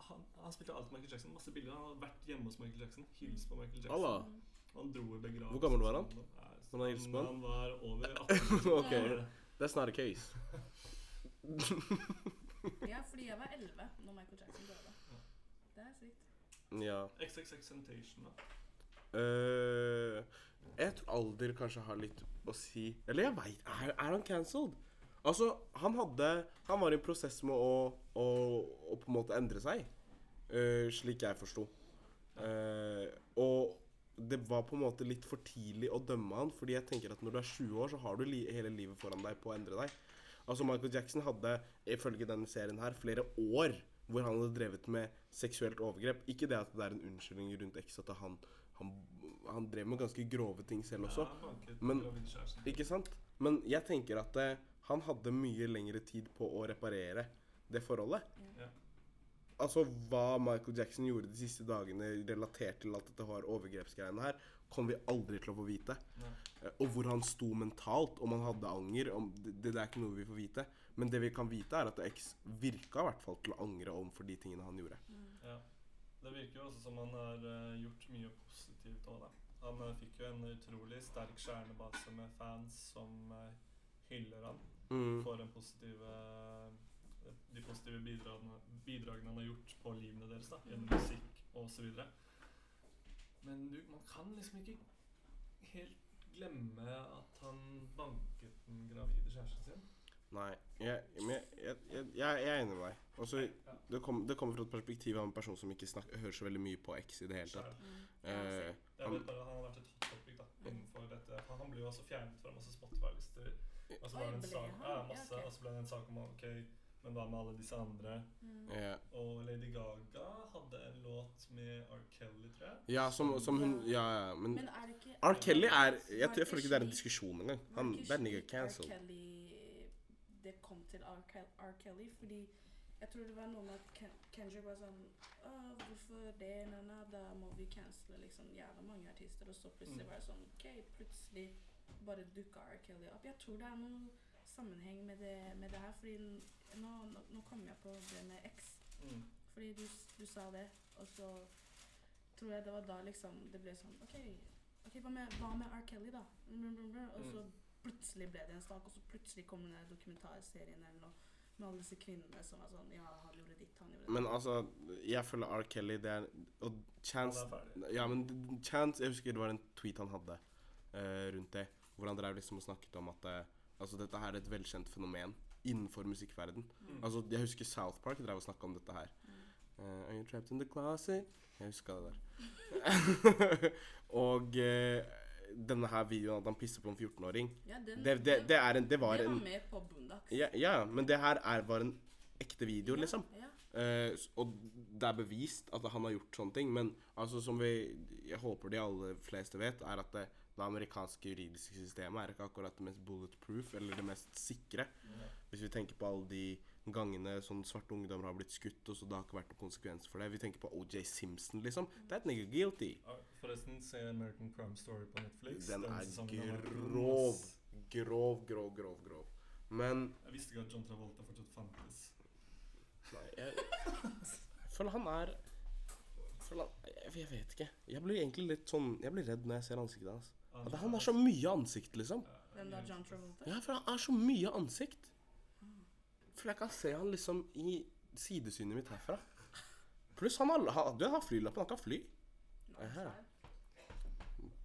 han, han spilte alltid Michael Jackson. Masse bilder. Han hadde vært hjemme hos Michael Jackson. Hilst på Michael Jackson. Allah. Mm. Han dro i begravelse. Hvor gammel var han? Når han hilste på han? Han var over 18. Ok. That's not a case. Ja, fordi jeg var 11 når Michael Jackson døde. Det er sykt. Ja. XXX Temptation, da. Eh, jeg tror alder kanskje har litt å si Eller jeg veit er, er han cancelled? Altså, han hadde Han var i en prosess med å, å, å på en måte endre seg, uh, slik jeg forsto. Uh, og det var på en måte litt for tidlig å dømme han, fordi jeg tenker at når du er 20 år, så har du li hele livet foran deg på å endre deg. Altså Michael Jackson hadde, ifølge denne serien her, flere år hvor han hadde drevet med seksuelt overgrep. Ikke det at det er en unnskyldning rundt X, at han, han, han drev med ganske grove ting selv også. Men-. Ikke sant? Men jeg tenker at det, han hadde mye lengre tid på å reparere det forholdet. Ja. Altså hva Michael Jackson gjorde de siste dagene relatert til at dette var overgrepsgreiene her, kommer vi aldri til å få vite. Og hvor han sto mentalt, om han hadde anger. Om det, det er ikke noe vi får vite. Men det vi kan vite, er at X virka i hvert fall til å angre om for de tingene han gjorde. Mm. Ja. Det virker jo også som han har eh, gjort mye positivt òg, da. Han eh, fikk jo en utrolig sterk stjernebase med fans som eh, hyller han Mm. for den positive, de positive bidragene, bidragene han har gjort på livene deres, da, gjennom musikk osv. Men du, man kan liksom ikke helt glemme at han banket den gravide kjæresten sin. Nei, jeg, jeg, jeg, jeg, jeg er enig med deg. Også, Ja. det, kom, det kommer fra et perspektiv av en person som ikke snakker, hører så veldig mye på X i det hele tatt. Mm. Uh, det han, vet bare at han har vært et hot topic da, innenfor dette. Han, han ble jo også fjernet fra masse Spotify-lister. Og så ble det en sak om ok, men hva med alle disse andre? Mm. Yeah. Og Lady Gaga hadde en låt med R. Kelly, tror jeg. ja, som, som hun Ja, ja, men Men er det ikke R. Kelly er Jeg, tror- jeg føler ikke det er en diskusjon engang. var Han, ikke er nigga slik R. cancelled. Kelly Det kom til R. Kelly, R. Kelly fordi jeg tror det var noe med at Ken Kendrick var sånn Å, hvorfor det? Nei, nei, da må vi cancele liksom jævla mange artister. Og så plutselig Mm. var det sånn OK, plutselig bare dukka R. Kelly opp. Jeg tror det er noe sammenheng med det, med det her, fordi nå, nå, nå kom jeg på det med X. Mm. Fordi du, du sa det, og så tror jeg det var da liksom det ble sånn OK, okay hva, med, hva med R. Kelly, da? Og så Mm. plutselig ble det en sak, og så plutselig kom den dokumentarserien eller noe med alle disse kvinnene som var sånn Ja, han gjorde ditt, han gjorde Men altså, jeg føler R. Kelly det er Og Chance. Ja, men Chance Jeg husker det var en tweet han hadde uh, rundt det, hvor han drev liksom og snakket om at eh, Altså, dette her er et velkjent fenomen innenfor musikkverden. Mm. Altså, jeg husker South Park drev og snakka om dette her. Mm. Uh, Are you trapped in the closet? Jeg huska det der. og uh, denne her videoen at han pisser på en 14-åring Ja, den, det, det, det, er en, det var det var en med på Boondocks. ja, ja, men det her er, var en ekte video, liksom. Ja, Uh, og det er bevist at han har gjort sånne ting. Men altså som vi jeg håper de aller fleste vet, er at det, det amerikanske juridiske systemet er ikke akkurat det mest bulletproof eller det mest sikre. Hvis vi tenker på alle de gangene sånn svarte ungdommer har blitt skutt, og så det har ikke vært noen konsekvenser for det. Vi tenker på OJ Simpson, liksom. That nigga guilty. Forresten, se American Crime Story på Netflix. Den er grov. Grov, grov, grov, grov. Men Jeg visste ikke at John Travolta fortsatt fantes. Nei, jeg, jeg føler han er jeg vet ikke. Jeg blir egentlig litt sånn Jeg blir redd når jeg ser ansiktet hans. At han har så mye ansikt, liksom. Hvem da? John Travolta? Ja, for han har så mye ansikt. For jeg kan se han liksom i sidesynet mitt herfra. Pluss han har, han, du har flylappen, han kan fly. Aha.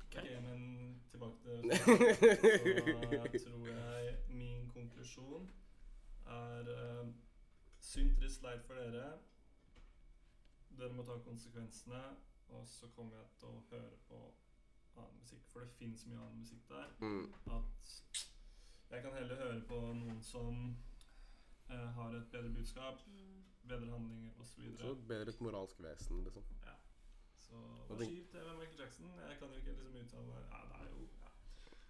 Okay, Ok, men tilbake til Så tror jeg min konklusjon er uh, Synd trist leit for dere. Dere må ta konsekvensene. Og så kommer jeg til å høre på annen musikk, for det fins mye annen musikk der. Mm. At jeg kan heller høre på noen som eh, har et bedre budskap, Mm. bedre handlinger osv. Så bedre et moralsk vesen, liksom. Så det var kjipt med Michael Jackson. Jeg kan jo ikke liksom uttale Ja, det er jo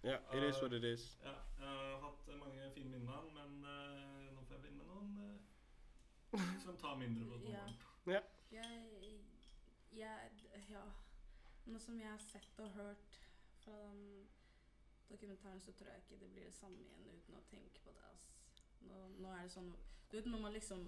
ja. Yeah, it is what it is. Ja, jeg har hatt mange fine minner med han, men uh, nå får jeg begynne med noen uh, som tar mindre på Ja. Yeah. Jeg, jeg Ja. Noe som jeg har sett og hørt fra den dokumentaren, så tror jeg ikke det blir det samme igjen uten å tenke på det. Altså. Nå, nå er det sånn Du vet når man liksom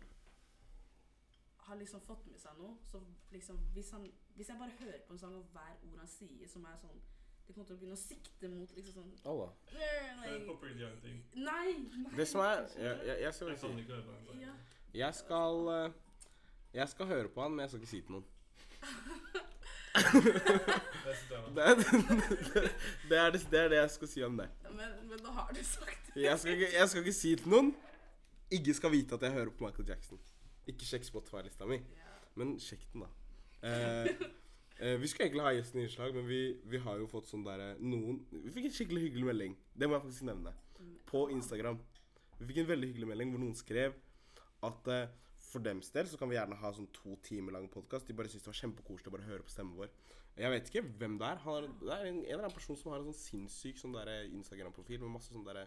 har liksom fått med seg noe, så liksom hvis, han, hvis jeg bare hører på en sang, og hver ord han sier, som er sånn Det kommer til å begynne å sikte mot liksom sånn Allah. Hør på Pretty Young Thing. Nei! nei Det som er Jeg, jeg, jeg skal Jeg si. Ja. Jeg skal eh, Jeg skal høre på han, men jeg skal ikke si til noen. Det er det, er det, det er det jeg skal si om det. Men, men da har du sagt det. Jeg skal, ikke, jeg skal ikke si til noen. Ikke skal vite at jeg hører på Michael Jackson. Ikke sjekk Spotify-lista mi, men sjekk den, da. Eh, eh, vi skulle egentlig ha gjesten i innslag, men vi, vi har jo fått sånn derre noen Vi fikk en skikkelig hyggelig melding. Det må jeg faktisk nevne. På Instagram. Vi fikk en veldig hyggelig melding hvor noen skrev at eh, for dems del så kan vi gjerne ha sånn to timer lang podkast. De bare syns det var kjempekoselig å bare høre på stemmen vår. Jeg vet ikke hvem det er. Har, det er en, en eller annen person som har en sånn sinnssyk sånn Instagram-profil med masse sånn derre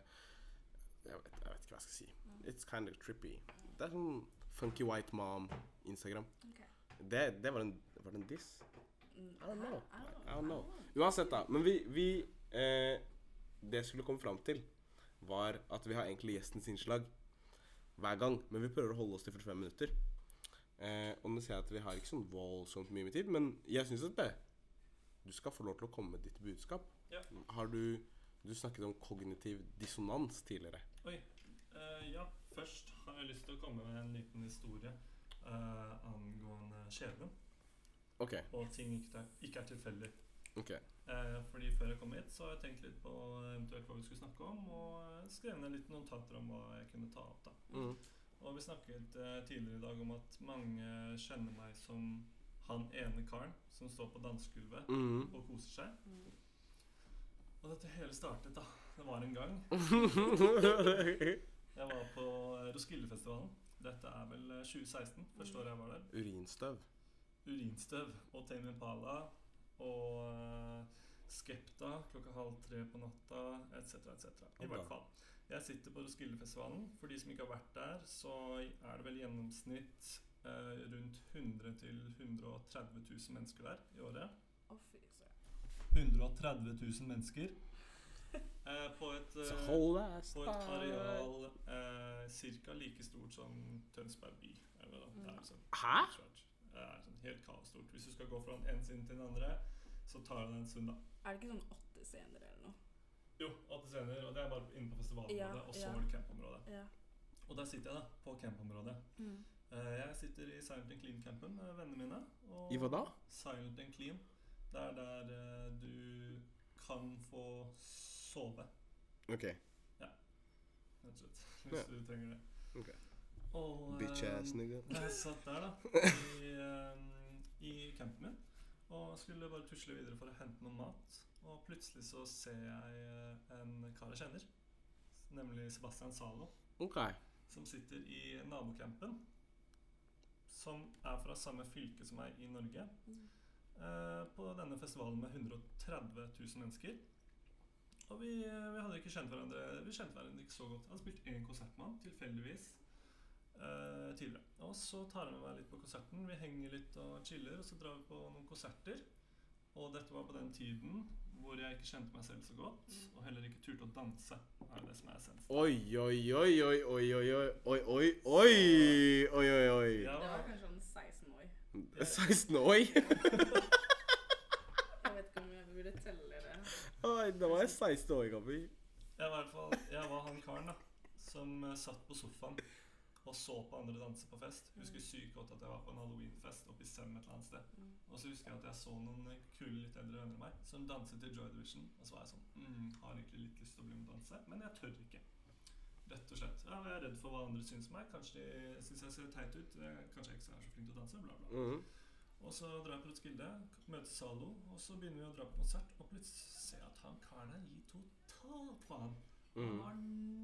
jeg, jeg vet ikke hva jeg skal si. It's kind of trippy. Det er sånn funky white mom-Instagram. Ok. Det, det var en, var det en diss? Mm, I don't know. I don't I don't know. Uansett, da. Men vi, vi eh, Det jeg skulle komme fram til, var at vi har egentlig gjestens innslag hver gang. Men vi prøver å holde oss til 45 minutter. Eh, og nå ser jeg at vi har ikke sånn voldsomt mye med tid, men jeg syns at det, du skal få lov til å komme med ditt budskap. Ja. Har du Du snakket om kognitiv dissonans tidligere. Oi. eh, ja, først har jeg lyst til å komme med en liten historie eh, angående skjebnen. Okay. Og ting ikke, ikke er tilfeldig. Ok Eh, fordi før jeg kom hit, så har jeg tenkt litt på eventuelt hva vi skulle snakke om, og eh, skrevet ned litt notater om hva jeg kunne ta opp. da. mm. Og vi snakket eh, tidligere i dag om at mange kjenner meg som han ene karen som står på dansegulvet Mm. og koser seg. Mm. Og dette hele startet, da. Det var en gang. Jeg var på Roskildefestivalen. Dette er vel eh, 2016. Første året jeg var der. Urinstøv. Urinstøv og Tame Impala og eh, Skepta klokka halv tre på natta etc. etc. I hvert fall. Jeg sitter på Roskildefestivalen. For de som ikke har vært der, så er det vel gjennomsnitt eh, rundt 100 000-130 000 mennesker der i året. Å, fy søren. 130 000 mennesker eh, på et eh, på et areal eh, ca. like stort som Tønsberg by. Eller? Det er sånn Hæ? Det er sånn helt kaosstort. Hvis du skal gå fra den ene siden til den andre, så tar det en stund, da. Er det ikke sånn åtte scener eller noe? Jo, åtte scener, og det er bare inne på festivalområdet, Ja, og så ja. var det campområdet. Ja. Og der sitter jeg, da, på campområdet. Mm. Eh, jeg sitter i Silent and Clean-campen med vennene mine. Og I hva da? Silent and Clean. Det er der eh, du kan få sove, Ok. rett og slett. Hvis Ja. du trenger det. Ok. Og Bitch ass eh, nigga. Jeg satt der, da, i, i campen min, og skulle bare tusle videre for å hente noe mat. Og plutselig så ser jeg eh, en kar jeg kjenner, nemlig Sebastian Zalo, Ok. som sitter i nabocampen. Som er fra samme fylke som meg i Norge. Mm. eh, på denne festivalen med 130 000 mennesker. Og vi, eh, vi hadde ikke kjent hverandre Vi kjente hverandre ikke så godt. Jeg hadde spilt én konsert med han, tilfeldigvis, eh, tidligere. Og så tar jeg med meg litt på konserten. Vi henger litt og chiller, og så drar vi på noen konserter. Og dette var på den tiden hvor jeg ikke kjente meg selv så godt, Mm. og heller ikke turte å danse. er det som er essensen. Oi, oi, oi, oi, oi, oi, oi, oi, oi, oi, oi, oi. Ja, Det var kanskje sånn 16 år. 16 år? Jeg vet ikke om jeg burde telle det. Oi, da var jeg 16 år gammel. Jeg var, i hvert fall, jeg var han karen da, som eh, satt på sofaen og så på andre danse på fest. Jeg husker sykt godt at jeg var på en halloweenfest oppe i Sem et eller annet sted. Mm. Og så husker jeg at jeg så noen kule, litt eldre venner av meg som danset til Joy Division. Og så var jeg sånn mm, Har egentlig litt lyst til å bli med og danse, men jeg tør ikke. Rett og slett. Ja, jeg er redd for hva andre syns om meg. Kanskje de syns jeg ser teit ut. Kanskje jeg ikke er så flink til å danse. Bla, bla. Mhm. Og så drar jeg på Roskilde, møter Zalo, og så begynner vi å dra på konsert. Og plutselig ser jeg at han karen her gir totalt faen. Han Mhm. har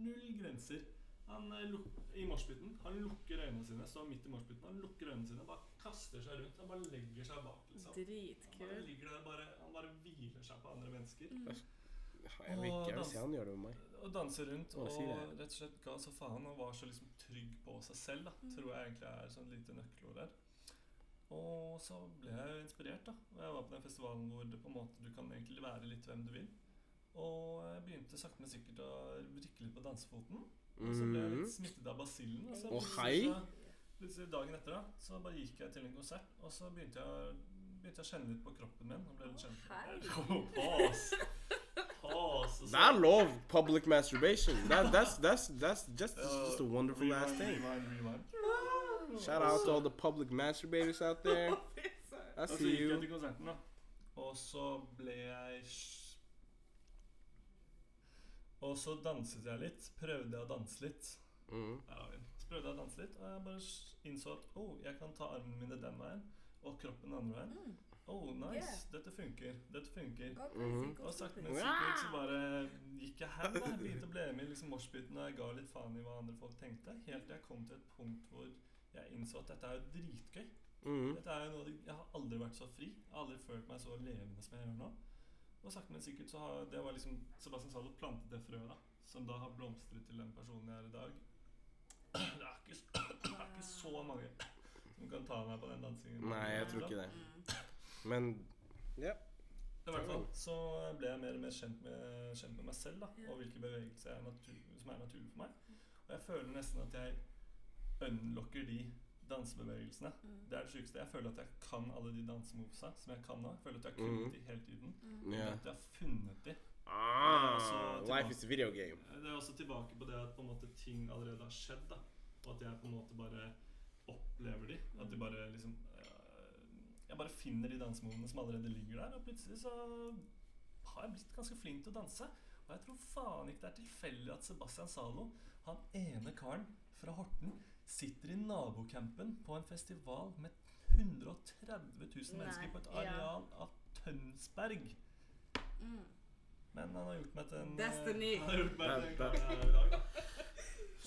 null grenser. Han eh, luk I moshpiten. Han lukker øynene sine, står midt i moshpiten. Han lukker øynene sine, bare kaster seg rundt. Han bare legger seg bak. liksom. Han bare ligger der, bare, han bare hviler seg på andre mennesker. Mm. Jeg vil ikke jeg vil se han gjøre det med meg. Og danser rundt og si rett og slett ga så faen og var så liksom trygg på seg selv. da Mm. Tror jeg egentlig er sånn lite nøkkelord der. Og så ble jeg inspirert, da. Og jeg var på den festivalen hvor det på en måte du kan egentlig være litt hvem du vil. Og jeg begynte sakte, men sikkert å rykke litt på dansefoten. Og så ble jeg litt Mhm. smittet av basillen. Og så Å, plutselig dagen etter da, så bare gikk jeg til en konsert, og så begynte jeg, begynte jeg å kjenne litt på kroppen min. Og ble litt kjent Hei. Pause. Pause. og så- Det er lov, public masturbation. That, that's, that's, that's just, just a wonderful rewind, last thing. Rewind, rewind. Shout out to all the public masturbators out there. I see you. Og så gikk jeg til konserten, da. Og så ble jeg Og så danset jeg litt. Prøvde jeg å danse litt. Mm. Der har vi den. Så prøvde jeg å danse litt, og jeg bare innså at oh, jeg kan ta armene mine den veien, og kroppen den andre veien. Mm. Oh, nice. Yeah. Dette funker. Dette funker. Gå Og sakte, men sikkert så bare gikk jeg hen. Jeg begynte å bli med i liksom moshpiten, og jeg ga litt faen i hva andre folk tenkte. Helt til jeg kom til et punkt hvor jeg innså at dette er jo dritgøy. Mm. Dette er jo noe Jeg har aldri vært så fri. Jeg har aldri følt meg så levende som jeg gjør nå. Og sakte, men sikkert så har det var liksom Sebastian Zalo plantet det frøet, da. Som da har blomstret til den personen jeg er i dag. Det er ikke, det er ikke så mange som kan ta meg på den dansingen. Nei, jeg tror ikke det. Mm. Men ja. I hvert fall så ble jeg mer og mer kjent med, kjent med meg selv da, og hvilke bevegelser er natur, som er naturlige for meg. Og jeg føler nesten at jeg unlocker de dansebevegelsene. Mm. Det er det sjukeste. Jeg føler at jeg kan alle de dansemovesa som jeg kan nå. Jeg føler at jeg har kunnet mm. de hele tiden. Mm. Yeah. At jeg har funnet de. Ah, så life is a video game. Det er også tilbake på det at på en måte ting allerede har skjedd. da Og at jeg på en måte bare opplever de. At de bare liksom øh, Jeg bare finner de dansemovene som allerede ligger der, og plutselig så har jeg blitt ganske flink til å danse. Og jeg tror faen ikke det er tilfeldig at Sebastian Zalo, han ene karen fra Horten, sitter i nabocampen på en festival med 130 000 mennesker på et ja. areal av Tønsberg. Mm. Men han har gjort meg til en eh, Destiny. Han har gjort meg til en i dag, da.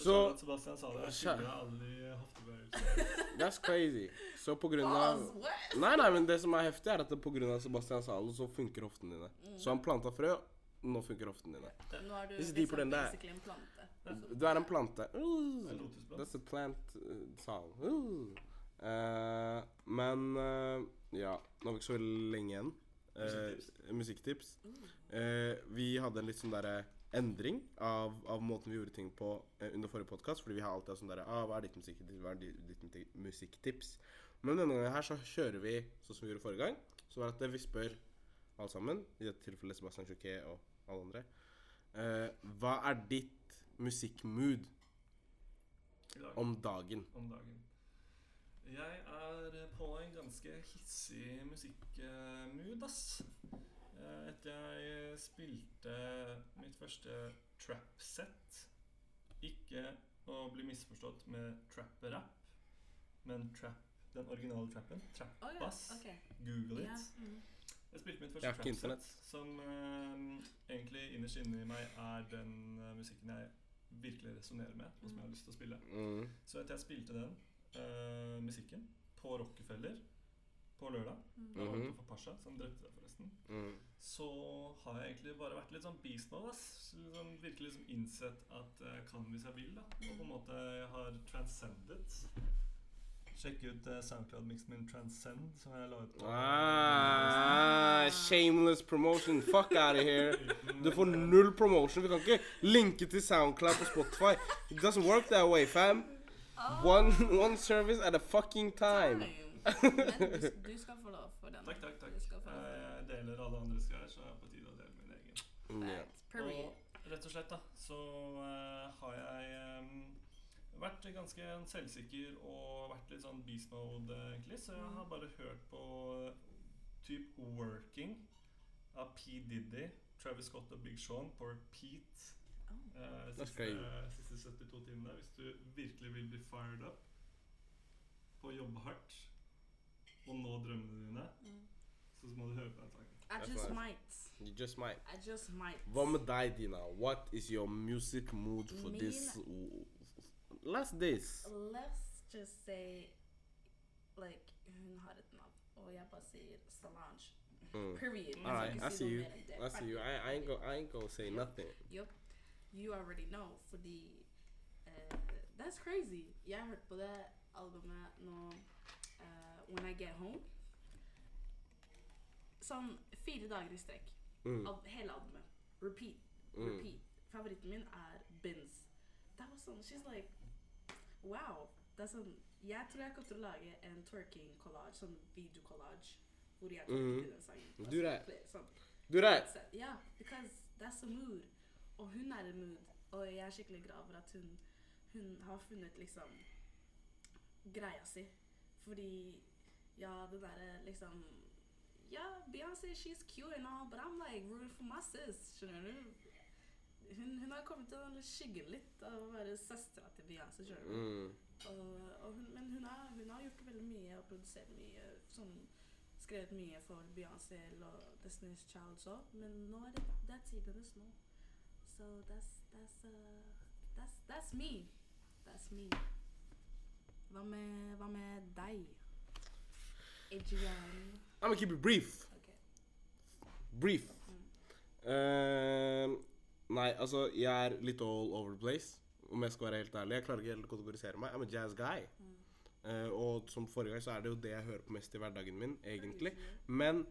Så, Sebastian sa det. Jeg skylder deg aldri hoftebevegelser. That's crazy. Så på grunn av what? Nei, nei, men det som er heftig, er at på grunn av Sebastian Zalo så funker hoftene dine. Mm. Så han planta frø, nå funker hoften dine. Nå er du liksom basically en plante. Du er en plante. Uh, that's a plant uh, song. Uh. Uh, men eh, ja, nå har vi ikke så lenge igjen. Eh, Musikktips. vi hadde en litt sånn derre endring av, av måten vi gjorde ting på under forrige podkast. Fordi vi har alltid hatt sånn derre ah, Hva er ditt musikktips? Hva er ditt musikktips? Men denne gangen her så kjører vi sånn som vi gjorde forrige gang. Så var det at vi spør alle sammen, i dette tilfellet Sebastian Choquet og alle andre, eh, hva er ditt musikkmood dagen. om dagen? om dagen. Jeg er på en ganske hissig musikkmood, ass. Eh, Etter jeg spilte mitt første trap-sett Ikke å bli misforstått med trap-rap, men trap, den originale trappen. Trap-bass. Oh, yeah. okay. Google it. it. mm. Jeg spilte mitt første internett. som uh, egentlig innerst inne i meg er den uh, musikken jeg virkelig resonnerer med, og som jeg har lyst til å spille. Mm. Så jeg spilte den uh, musikken på Rockefeller på lørdag, Mm. da var det Mhm. for Pasha, som drepte deg forresten, Mm. så har jeg egentlig bare vært litt sånn beast mode. Liksom, virkelig liksom innsett at jeg kan hvis jeg vil, da. Og på en måte jeg har transcended. Sjekk ut uh, SoundCloud-miksen min Transcend, som jeg la ut på Ah, shameless promotion. Fuck out of here. Du får null promotion. Vi kan ikke linke til SoundCloud på Spotify. It doesn't work that way, fam. One, one service at a fucking time. Men du, du skal få lov for den. Takk, takk, takk. Jeg deler alle andres greier, så er det på tide å dele min egen. Facts. Og rett og slett da, så uh, har jeg em, vært ganske selvsikker og vært litt sånn beast mode, egentlig. Så jeg har bare hørt på typ Working av P. Diddy, Travis Scott og Big Sean på repeat. Oh. eh, siste, siste 72 timene. Hvis du virkelig vil bli fired up på å jobbe hardt og nå drømmene dine, Mm. så må du høre på den sangen. I just might. You just might. I just might. Hva med deg, Dina? What is your music mood for this last days? Let's just say like hun har et navn, og jeg bare sier Solange. Mm. Period. Alright, skal I see you. mer enn det. I see you. I, I ain't go. I ain't gonna say nothing. Yup. You already know, fordi eh, That's crazy. Jeg har hørt på det albumet nå eh, When I Get Home. Sånn fire dager i strekk. Mm. Av hele albumet. Repeat. Mm. Repeat. Favoritten min er Bins. Det var sånn She's like Wow. Det er sånn Jeg tror jeg kommer til å lage en twerking collage, sånn video-collage, hvor jeg twerker Mhm. den sangen. Do that. Sånn. Du Ja, because that's a mood. Og hun er en mood. Og jeg er skikkelig glad for at hun, hun har funnet liksom greia si. Fordi ja, det derre liksom Ja, Beyoncé, she's cute and all, but I'm like rooting for my sis. Skjønner du? Hun, hun har kommet til å skygge litt av å være søstera til Beyoncé. du? Mm. Men hun har, hun har gjort veldig mye og produsert mye. Sånn, skrevet mye for Beyoncé og Destiny's Child òg. Men nå er det, det er tiden hennes nå. So that's, that's, uh, that's, that's me. That's me. Hva med, hva med deg? Adrian. I'm gonna keep it brief. Okay. Brief. Mm. Eh, nei, altså, jeg er litt all over the place. Om jeg skal være helt ærlig. Jeg klarer ikke helt å kategorisere meg. I'm a jazz guy. Mm. Uh, og som forrige gang så er det jo det jeg hører på mest i hverdagen min, egentlig. Men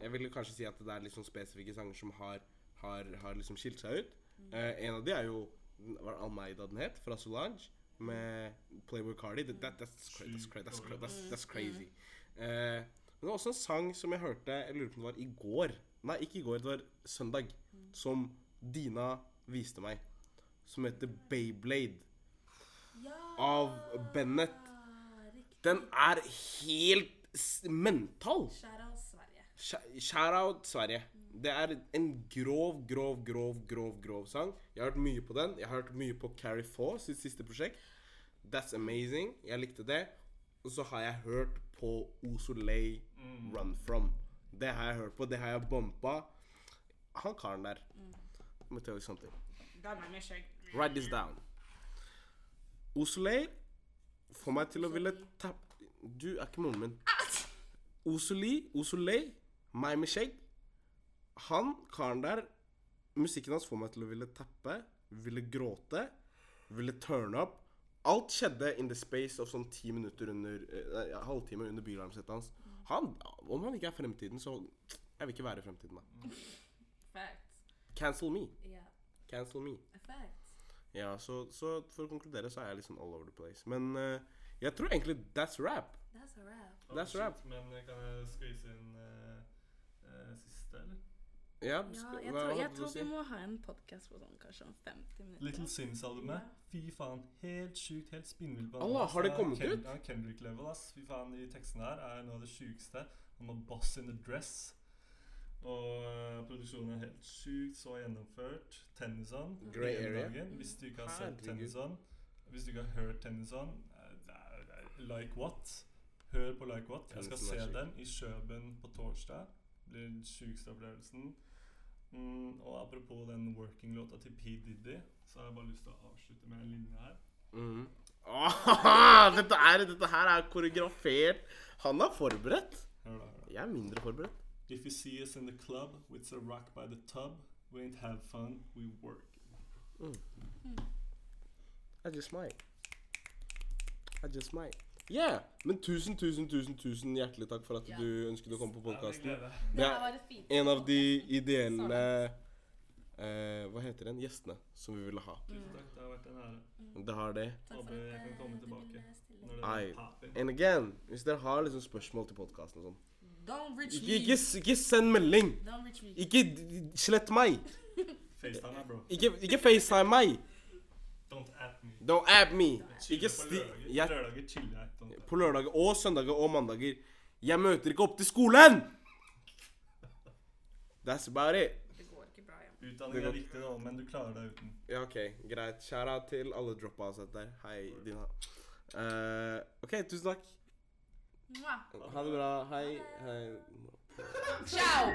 jeg vil kanskje si at det er litt sånn spesifikke sanger som har, har, har liksom skilt seg ut. Uh, en av de er jo Hva er det Almeida den het? Fra Solange. Med Playboy Cardi. That, that, that's, cra- that's, cra- that's, cra- that's, that's crazy. Uh, men det var også en sang som jeg hørte Jeg lurer på om det var i går. Nei, ikke i går. Det var søndag. Som Dina viste meg. Som heter Bayblade. Ja! Av Bennett. Riktig. Den er helt mental. Shout-out Sverige. Shout-out Sverige. Det er en grov, grov, grov, grov grov sang. Jeg har hørt mye på den. Jeg har hørt mye på Carrie Faw sitt siste prosjekt. That's amazing. Jeg likte det. Og så har jeg hørt på O Mm. Run From. Det har jeg hørt på. Det har jeg bompa. Han karen der Mm. Let me tell you something. Write this down. Osolay får meg til å ville tappe Du er ikke moren min. Osoli, Osolay, meg med skjegg. Han karen der Musikken hans får meg til å ville tappe, ville gråte, ville turn up. Alt skjedde in the space of sånn ti minutter under eh, Halvtime under bilarmsettet hans. Han, om han ikke er fremtiden, så Jeg vil ikke være fremtiden, da. Cancel me. Yeah. Cancel me. Ja, så, så for å konkludere så er jeg litt sånn all over the place. Men uh, jeg tror egentlig that's rap. That's a rap. Oh, That's shit, rap. Men kan jeg skvise inn uh, uh, siste, eller? Ja, Ja, jeg tror, jeg tror vi må ha en podkast på sånn kanskje om 50 minutter. Little Sims-albumet. Ja. Fy faen, helt sjukt, helt spinnvill. Allah, har det kommet ut? Kendrick-level, ass. Fy faen, de tekstene her er noe av det sjukeste. Han har boss in the dress. Og eh, produksjonen er helt sjukt, så gjennomført. Dagen. Hvis du ikke har sett Tennison, hvis du ikke har hørt Tennison, eh, Like What. Hør på Like What. Jeg skal se den i Kjøben på torsdag. Blir den sjukeste opplevelsen. Mm, og apropos den working-låta til P. Diddy, så har jeg bare lyst til å avslutte med en linje her. Mm. Oh, dette, er, dette her er koreografert. Han er forberedt. Jeg er mindre forberedt. If you see us in the club with a rock by the tub, we ain't have fun, we work. I just might. I just might. Yeah! Men tusen, tusen, tusen tusen hjertelig takk for at yeah. du ønsket å komme på podkasten. Ja, det er en av de ideelle eh, Hva heter den? Gjestene som vi ville ha. Tusen takk, det har vært en ære. Det har det. Håper jeg kan eh, komme tilbake. Når det er happy. And again, hvis dere har liksom spørsmål til podkasten og sånn Don't reach ikke, me. ikke, ikke send melding! Don't reach me. Ikke slett meg! FaceTime meg, bro. Ikke, ikke FaceTime meg! Don't app me. Don't app me! Chiller Ikke på sti... lørdager. Jeg, Lørdager chiller jeg. På lørdager og søndager og mandager. Jeg møter ikke opp til skolen! That's about it. Det går ikke bra, ja. Utdanning er viktig, da, men du klarer deg uten. Ja, OK. Greit. Shout-out til alle dropouts der. Hei, Dina. Uh, OK, tusen takk. Ha det bra. Hei. Hei. Ciao!